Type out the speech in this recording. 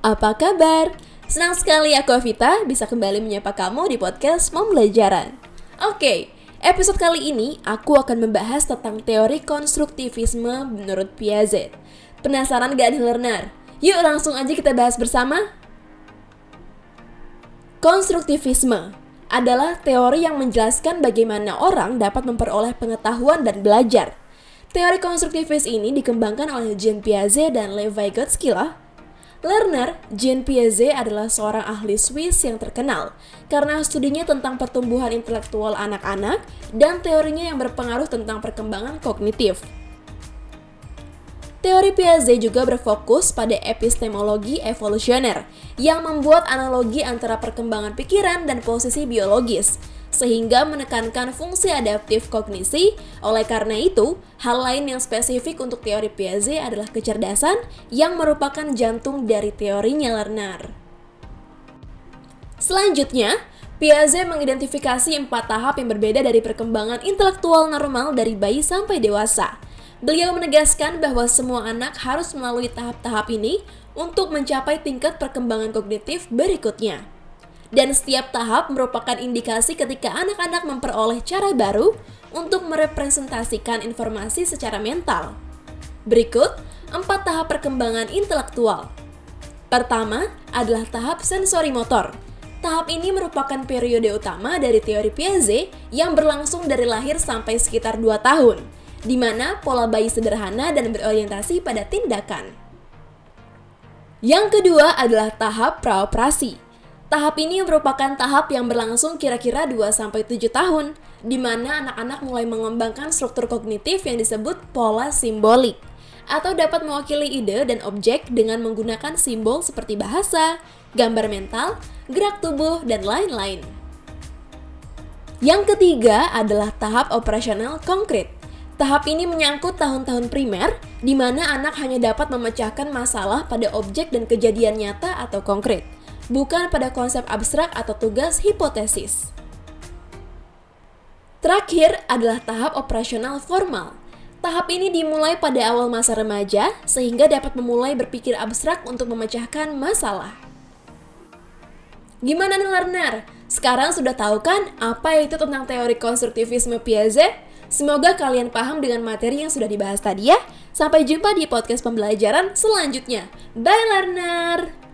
apa kabar? Senang sekali aku Avita bisa kembali menyapa kamu di podcast Pembelajaran. Oke, episode kali ini aku akan membahas tentang teori konstruktivisme menurut Piaget. Penasaran gak nih learner? Yuk langsung aja kita bahas bersama. Konstruktivisme adalah teori yang menjelaskan bagaimana orang dapat memperoleh pengetahuan dan belajar. Teori konstruktivis ini dikembangkan oleh Jean Piaget dan Levi Gottskila Lerner, Jean Piaget adalah seorang ahli Swiss yang terkenal karena studinya tentang pertumbuhan intelektual anak-anak dan teorinya yang berpengaruh tentang perkembangan kognitif. Teori Piaget juga berfokus pada epistemologi evolusioner yang membuat analogi antara perkembangan pikiran dan posisi biologis, sehingga menekankan fungsi adaptif kognisi. Oleh karena itu, hal lain yang spesifik untuk teori Piaget adalah kecerdasan yang merupakan jantung dari teorinya Lerner. Selanjutnya, Piaget mengidentifikasi empat tahap yang berbeda dari perkembangan intelektual normal dari bayi sampai dewasa. Beliau menegaskan bahwa semua anak harus melalui tahap-tahap ini untuk mencapai tingkat perkembangan kognitif berikutnya dan setiap tahap merupakan indikasi ketika anak-anak memperoleh cara baru untuk merepresentasikan informasi secara mental. Berikut, empat tahap perkembangan intelektual. Pertama adalah tahap sensori motor. Tahap ini merupakan periode utama dari teori Piaget yang berlangsung dari lahir sampai sekitar 2 tahun, di mana pola bayi sederhana dan berorientasi pada tindakan. Yang kedua adalah tahap praoperasi Tahap ini merupakan tahap yang berlangsung kira-kira 2-7 tahun, di mana anak-anak mulai mengembangkan struktur kognitif yang disebut pola simbolik, atau dapat mewakili ide dan objek dengan menggunakan simbol seperti bahasa, gambar mental, gerak tubuh, dan lain-lain. Yang ketiga adalah tahap operasional konkret. Tahap ini menyangkut tahun-tahun primer, di mana anak hanya dapat memecahkan masalah pada objek dan kejadian nyata atau konkret bukan pada konsep abstrak atau tugas hipotesis. Terakhir adalah tahap operasional formal. Tahap ini dimulai pada awal masa remaja sehingga dapat memulai berpikir abstrak untuk memecahkan masalah. Gimana nih learner? Sekarang sudah tahu kan apa itu tentang teori konstruktivisme Piaget? Semoga kalian paham dengan materi yang sudah dibahas tadi ya. Sampai jumpa di podcast pembelajaran selanjutnya. Bye learner!